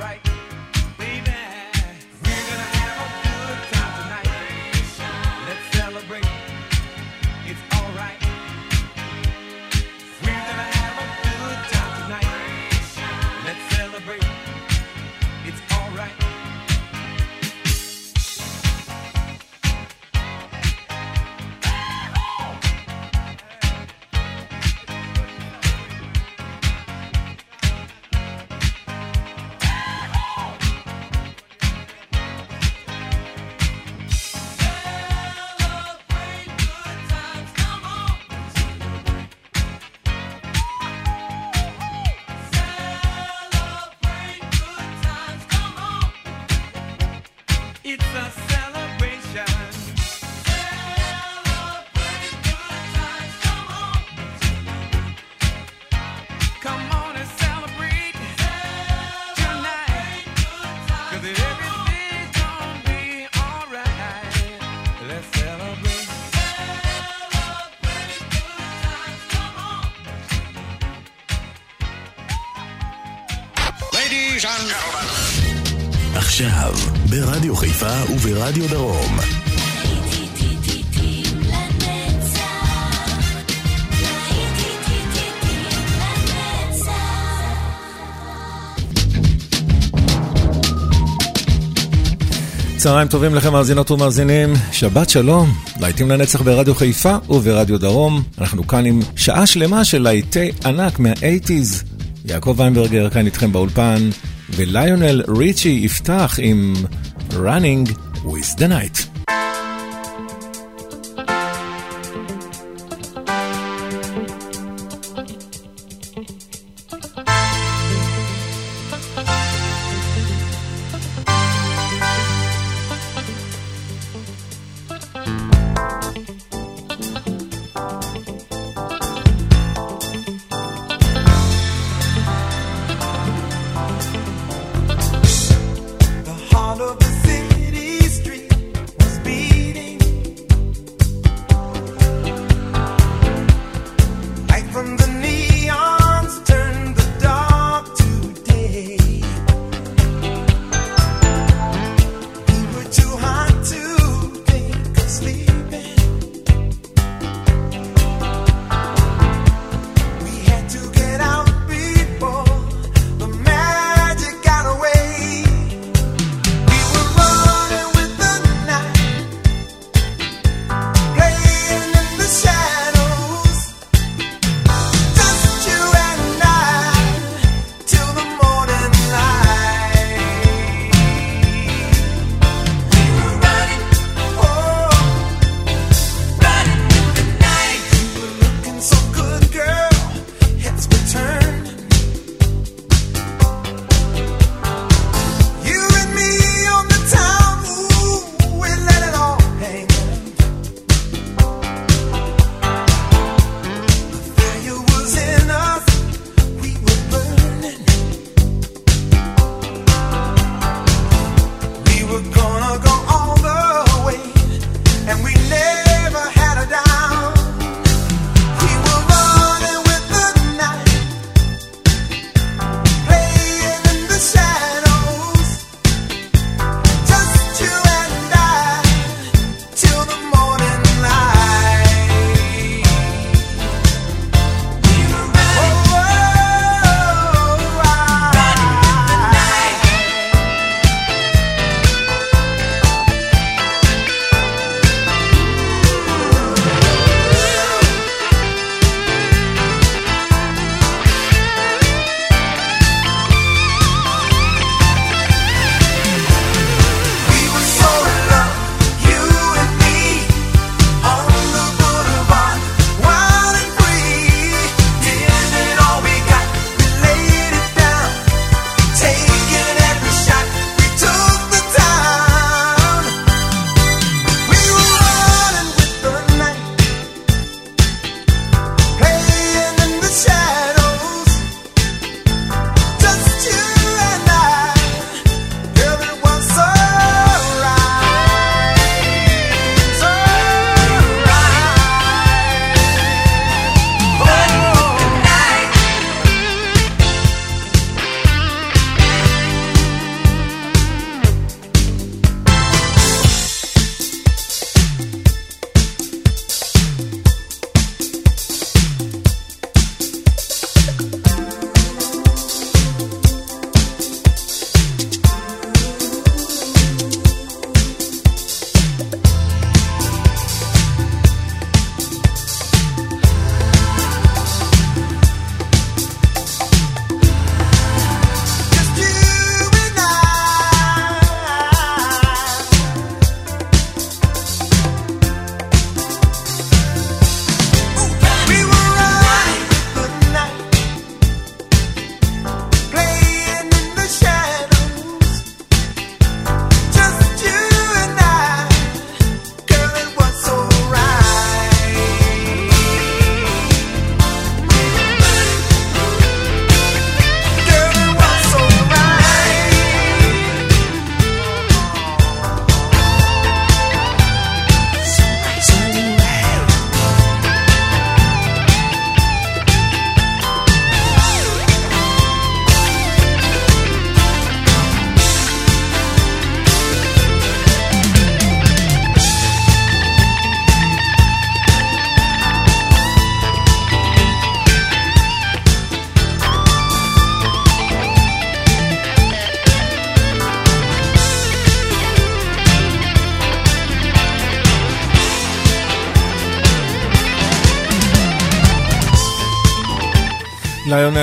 right. עכשיו, ברדיו חיפה וברדיו דרום. צהריים טובים לכם מאזינות ומאזינים, שבת שלום, להיטים לנצח ברדיו חיפה וברדיו דרום. אנחנו כאן עם שעה שלמה של להיטי ענק מה-80's. יעקב ויינברגר כאן איתכם באולפן, וליונל ריצ'י יפתח עם Running with the Night.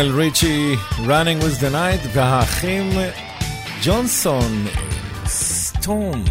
ליונל ריצ'י, Running with the Night, והאחים ג'ונסון, סטום.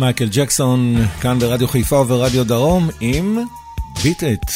מייקל ג'קסון, כאן ברדיו חיפה וברדיו דרום, עם ביט את.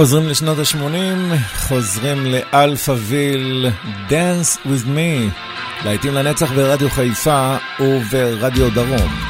חוזרים לשנות ה-80, חוזרים ל Alphaville, Dance with me, להיטים לנצח ברדיו חיפה וברדיו דרום.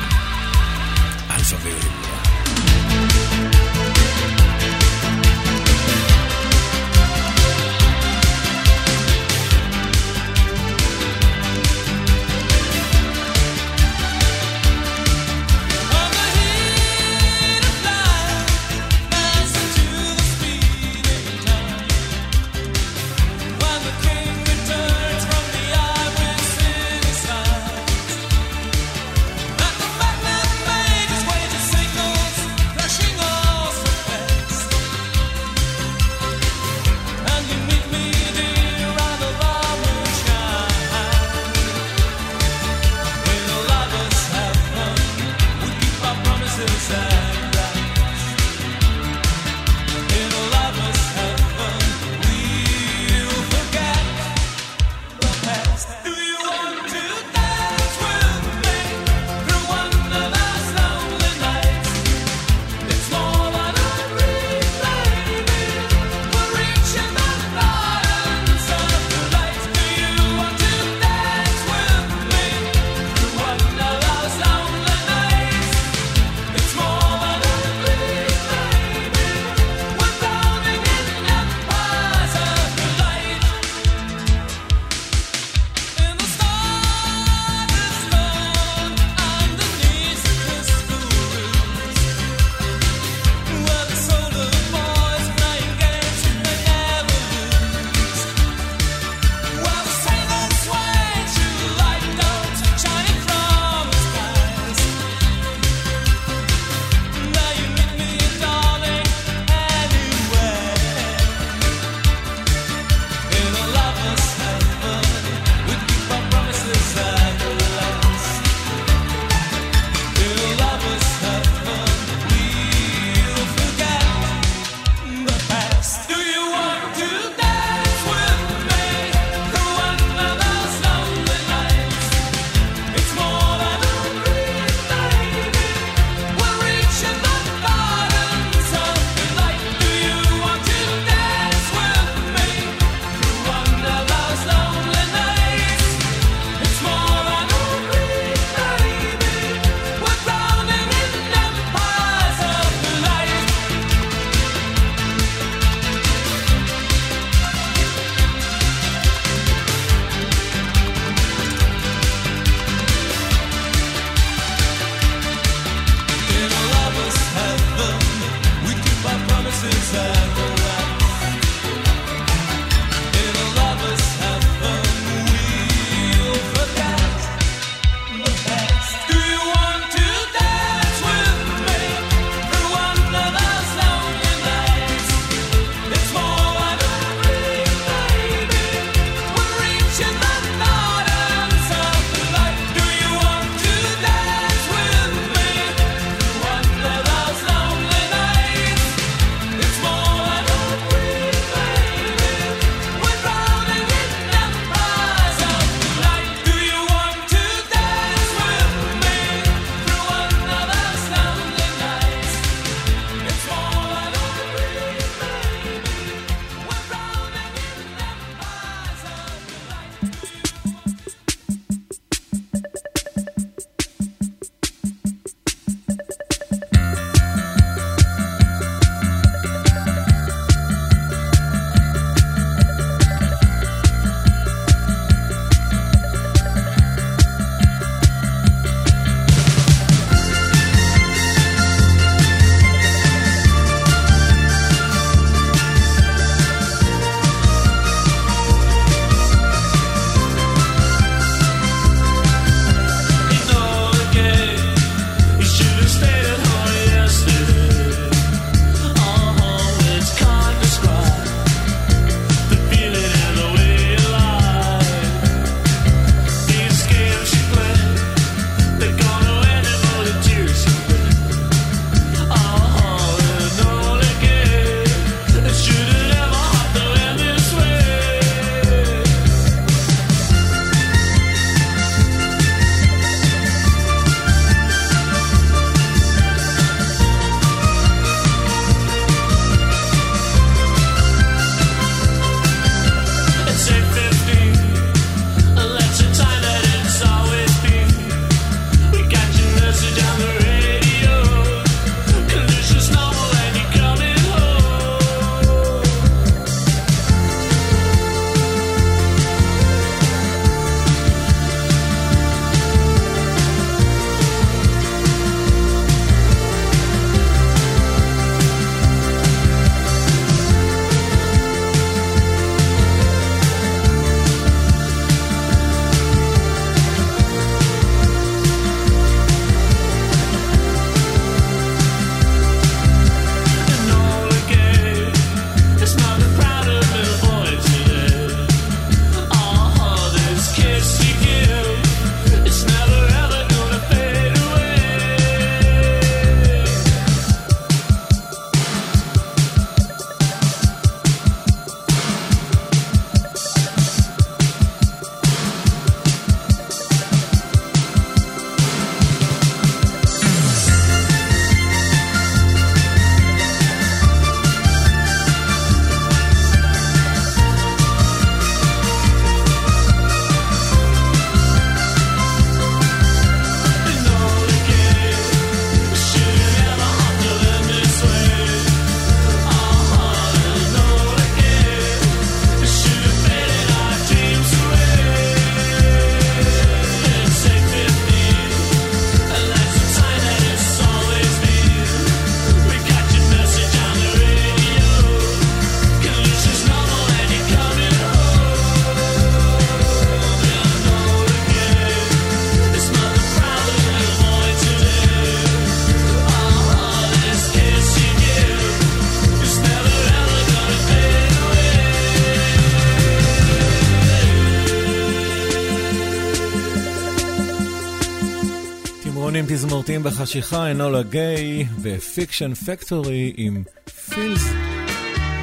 תזמורתיים בחשיכה, אנולה גיי ופיקשן פקטורי עם Feels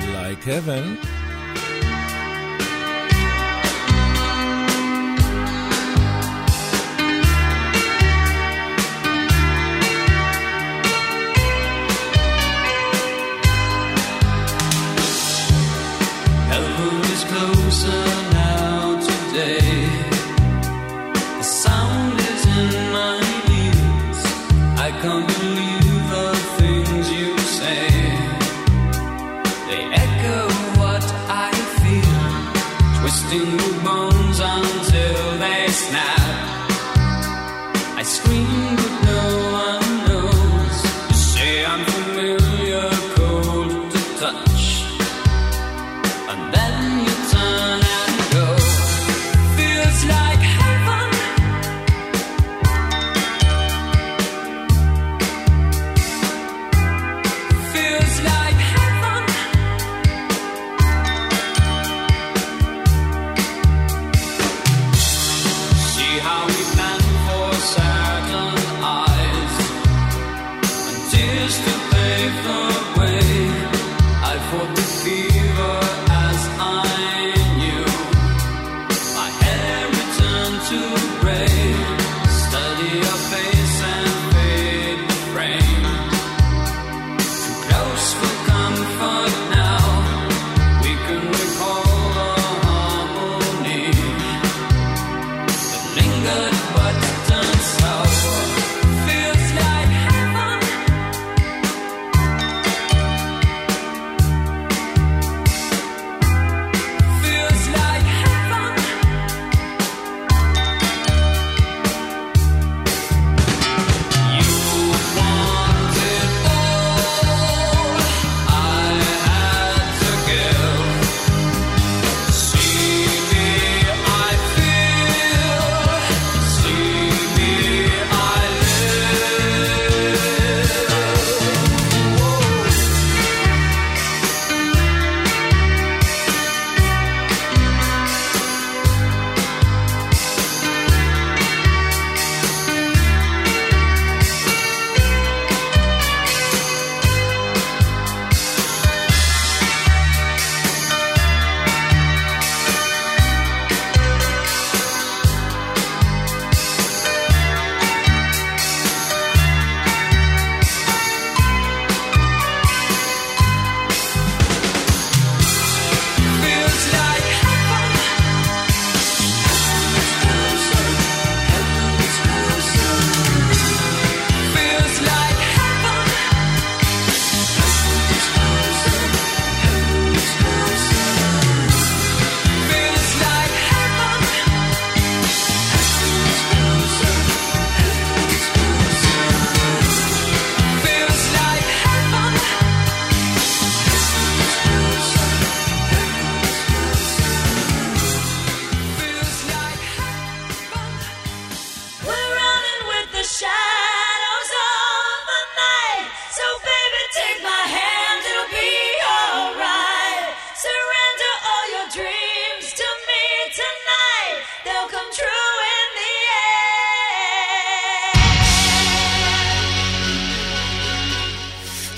Like Heaven.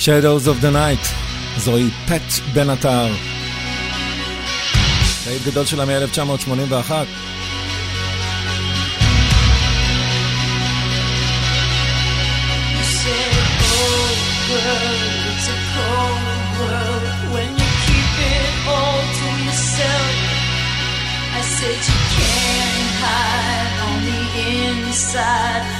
Shadows of the Night, זוהי פט בן עטר. להיט גדול שלה מ-1981. said you can't hide on inside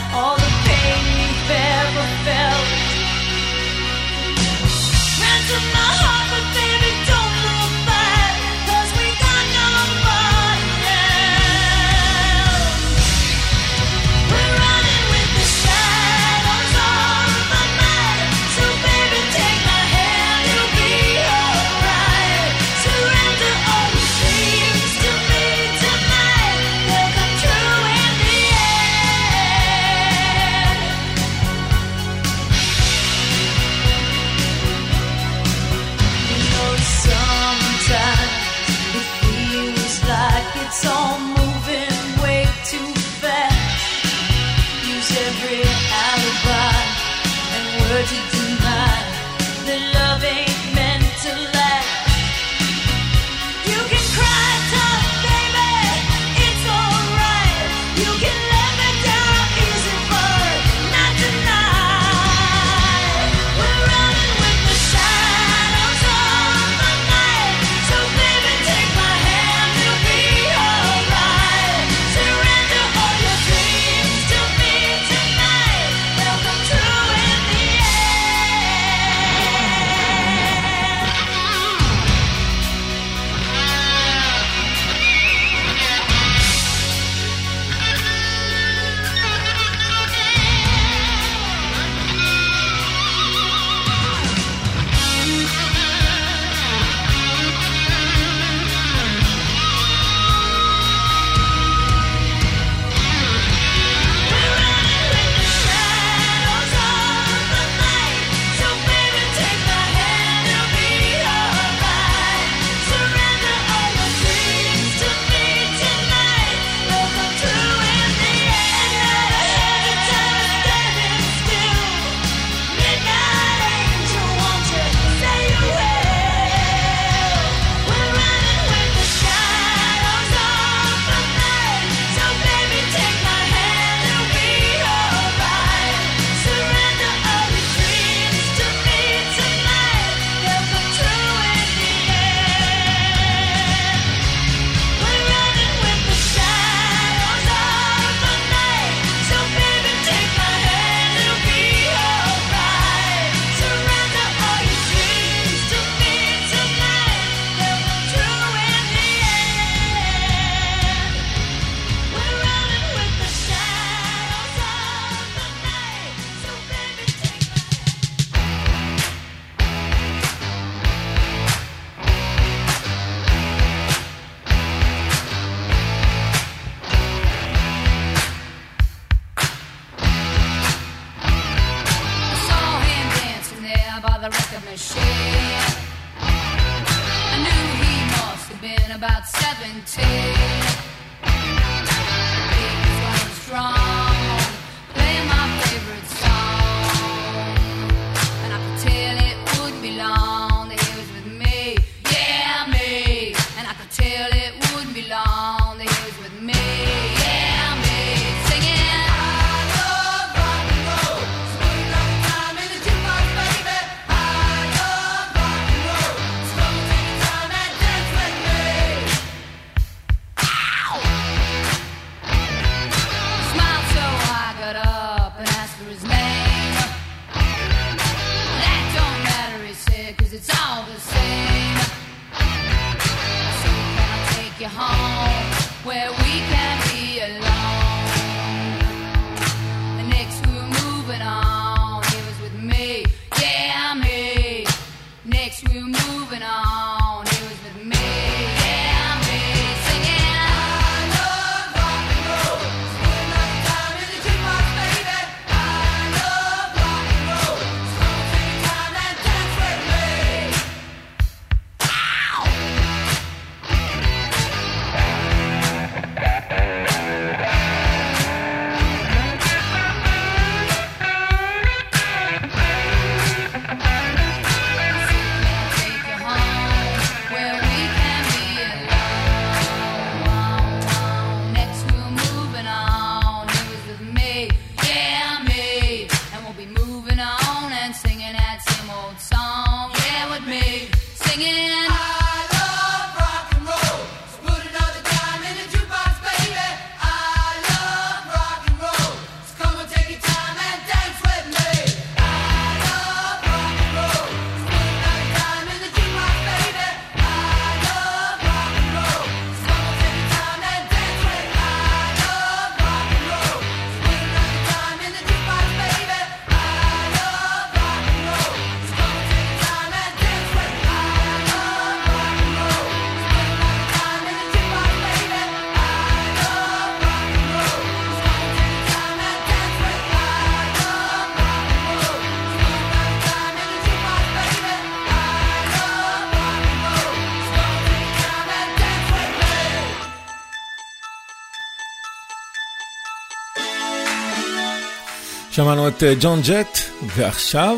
שמענו את אה, ג'ון ג'ט, ועכשיו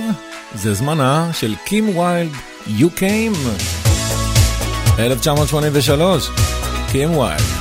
זה זמנה של קים ויילד, You Came, 1983, קים ויילד.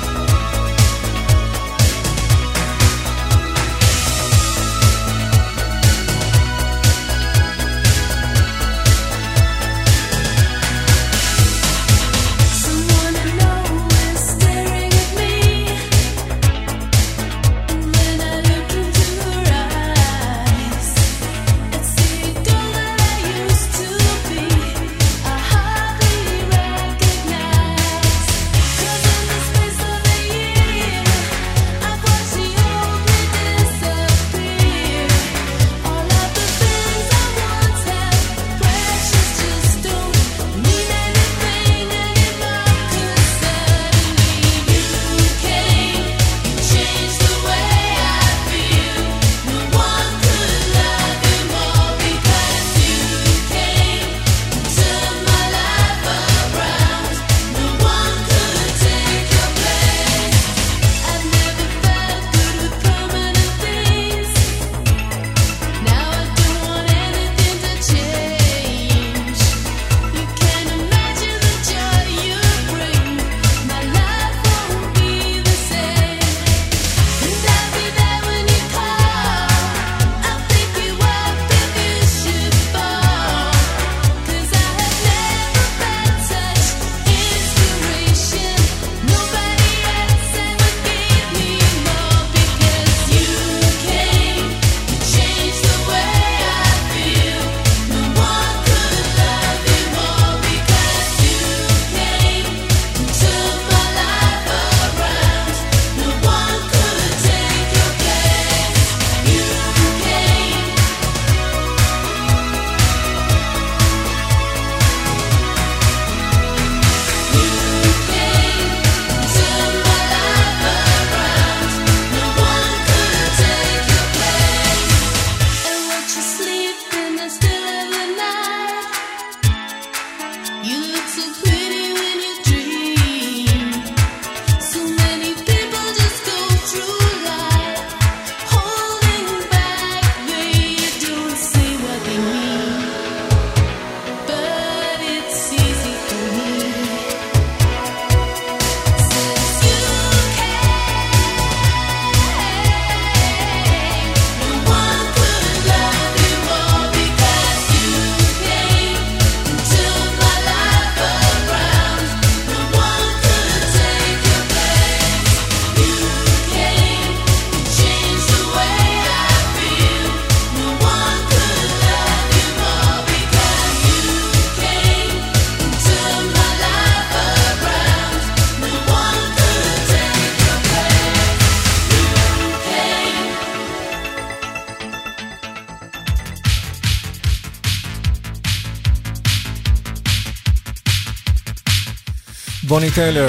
בוני טיילר,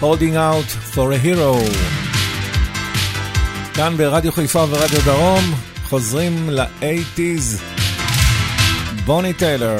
Holding Out for a Hero. כאן ברדיו חיפה ורדיו דרום, חוזרים ל-80's, בוני טיילר.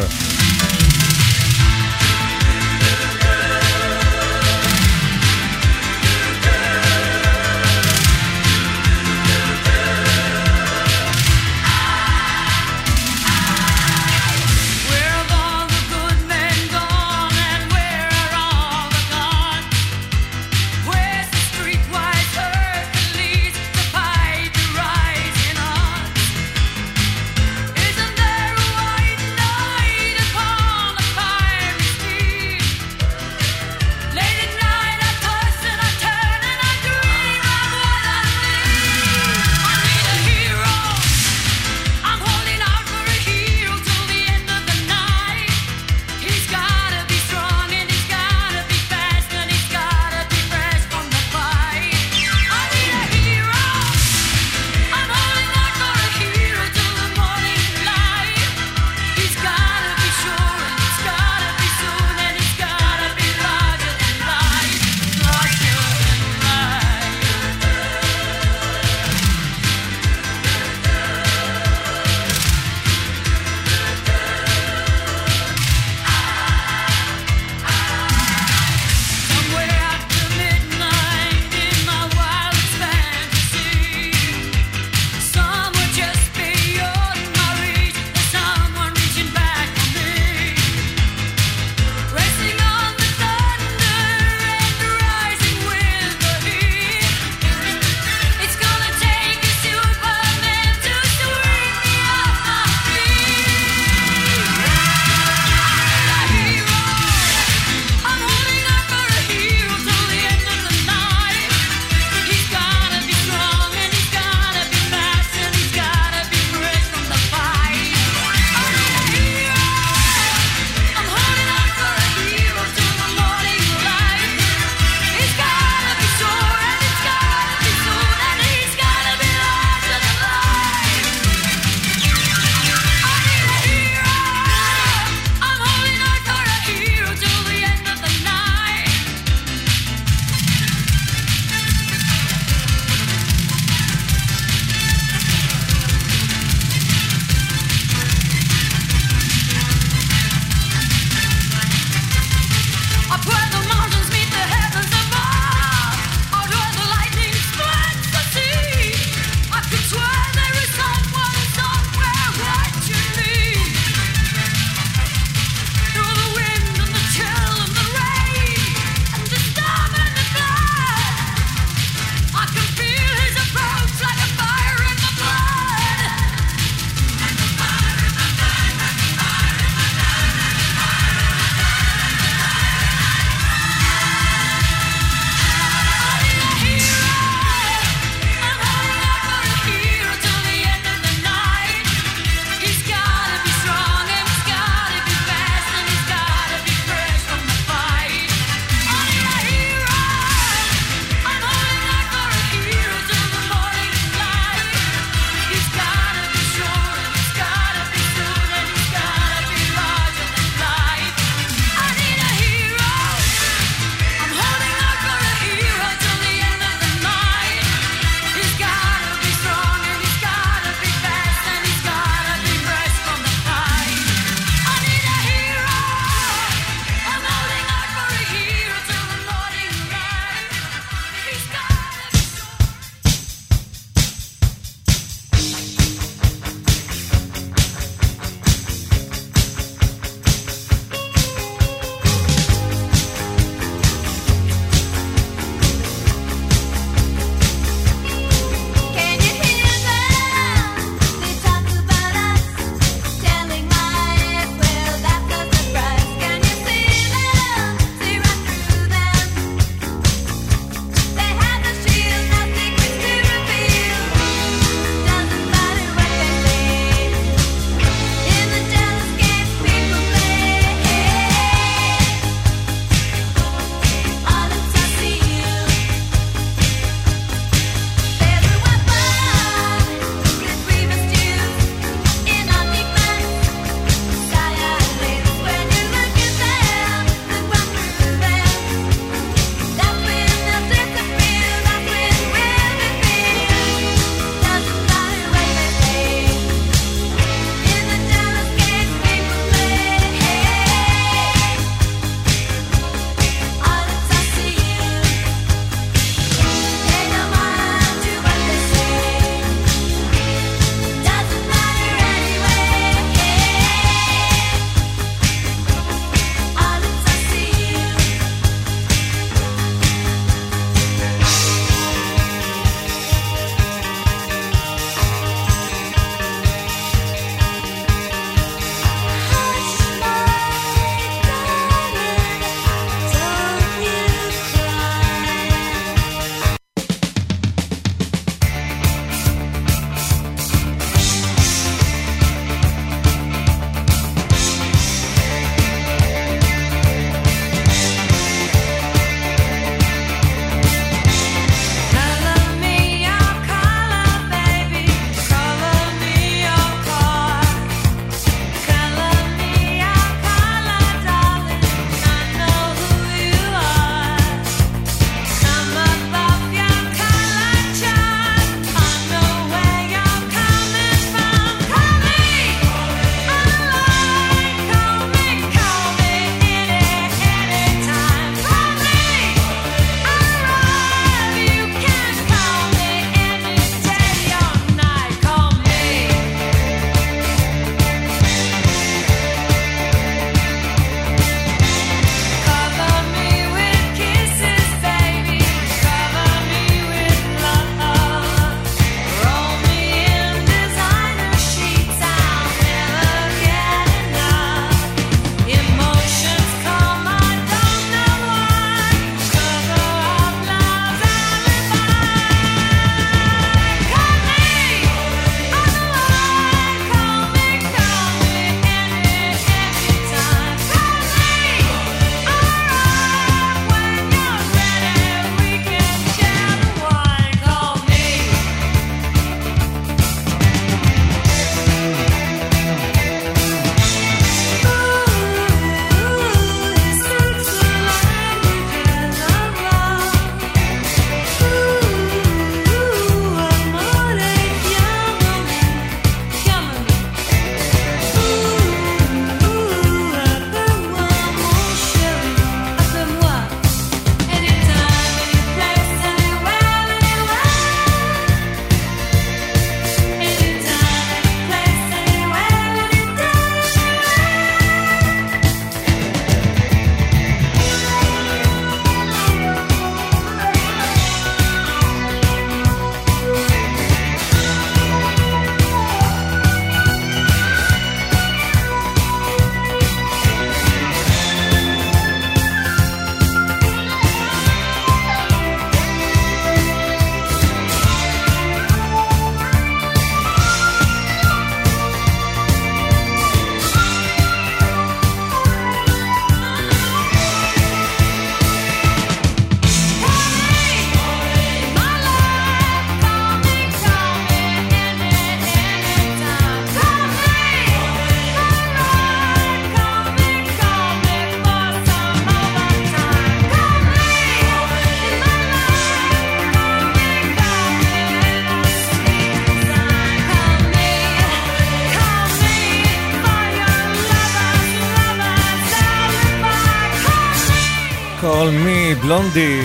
בלונדי.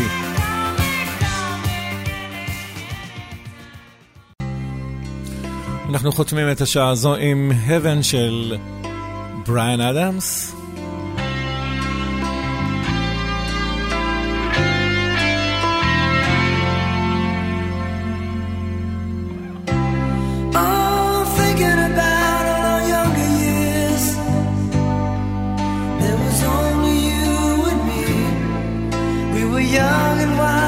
אנחנו חותמים את השעה הזו עם Heaven של בריאן אדמס. were young and wild.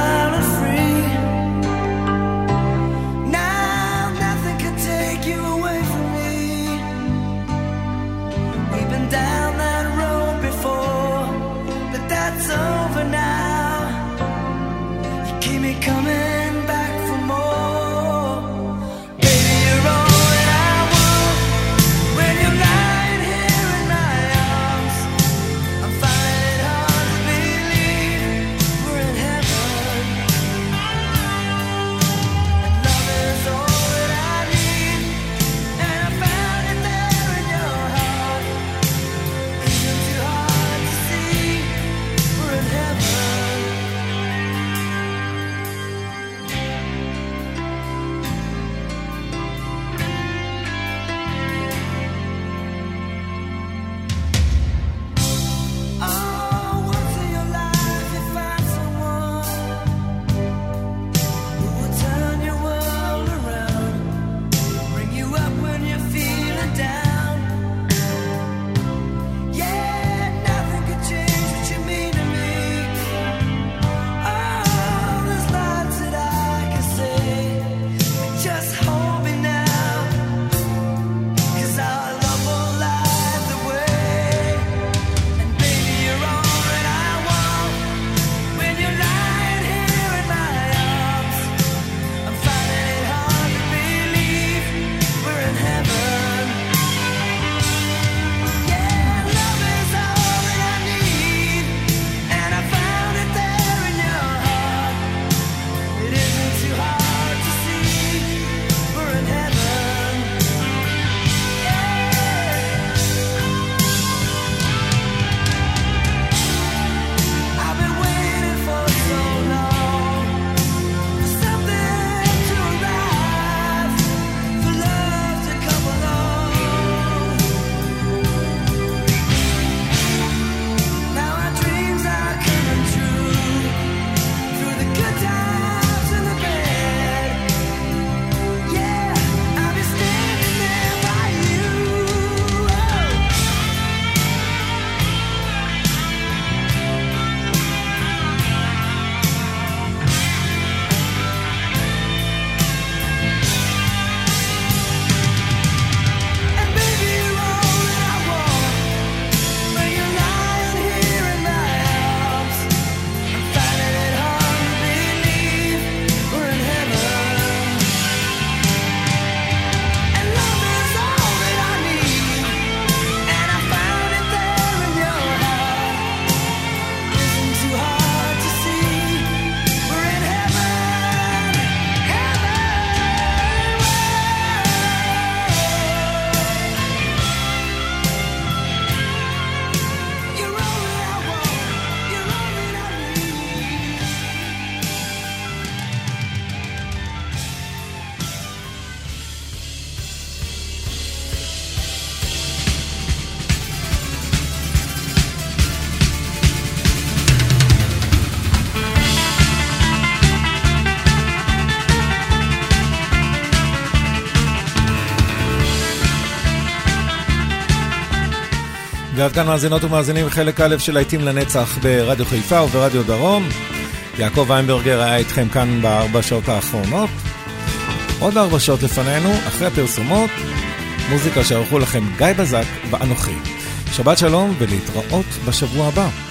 ועד כאן מאזינות ומאזינים חלק א' של להיטים לנצח ברדיו חיפה וברדיו דרום. יעקב איינברגר היה איתכם כאן בארבע שעות האחרונות. עוד ארבע שעות לפנינו, אחרי הפרסומות, מוזיקה שערכו לכם גיא בזק ואנוכי. שבת שלום ולהתראות בשבוע הבא.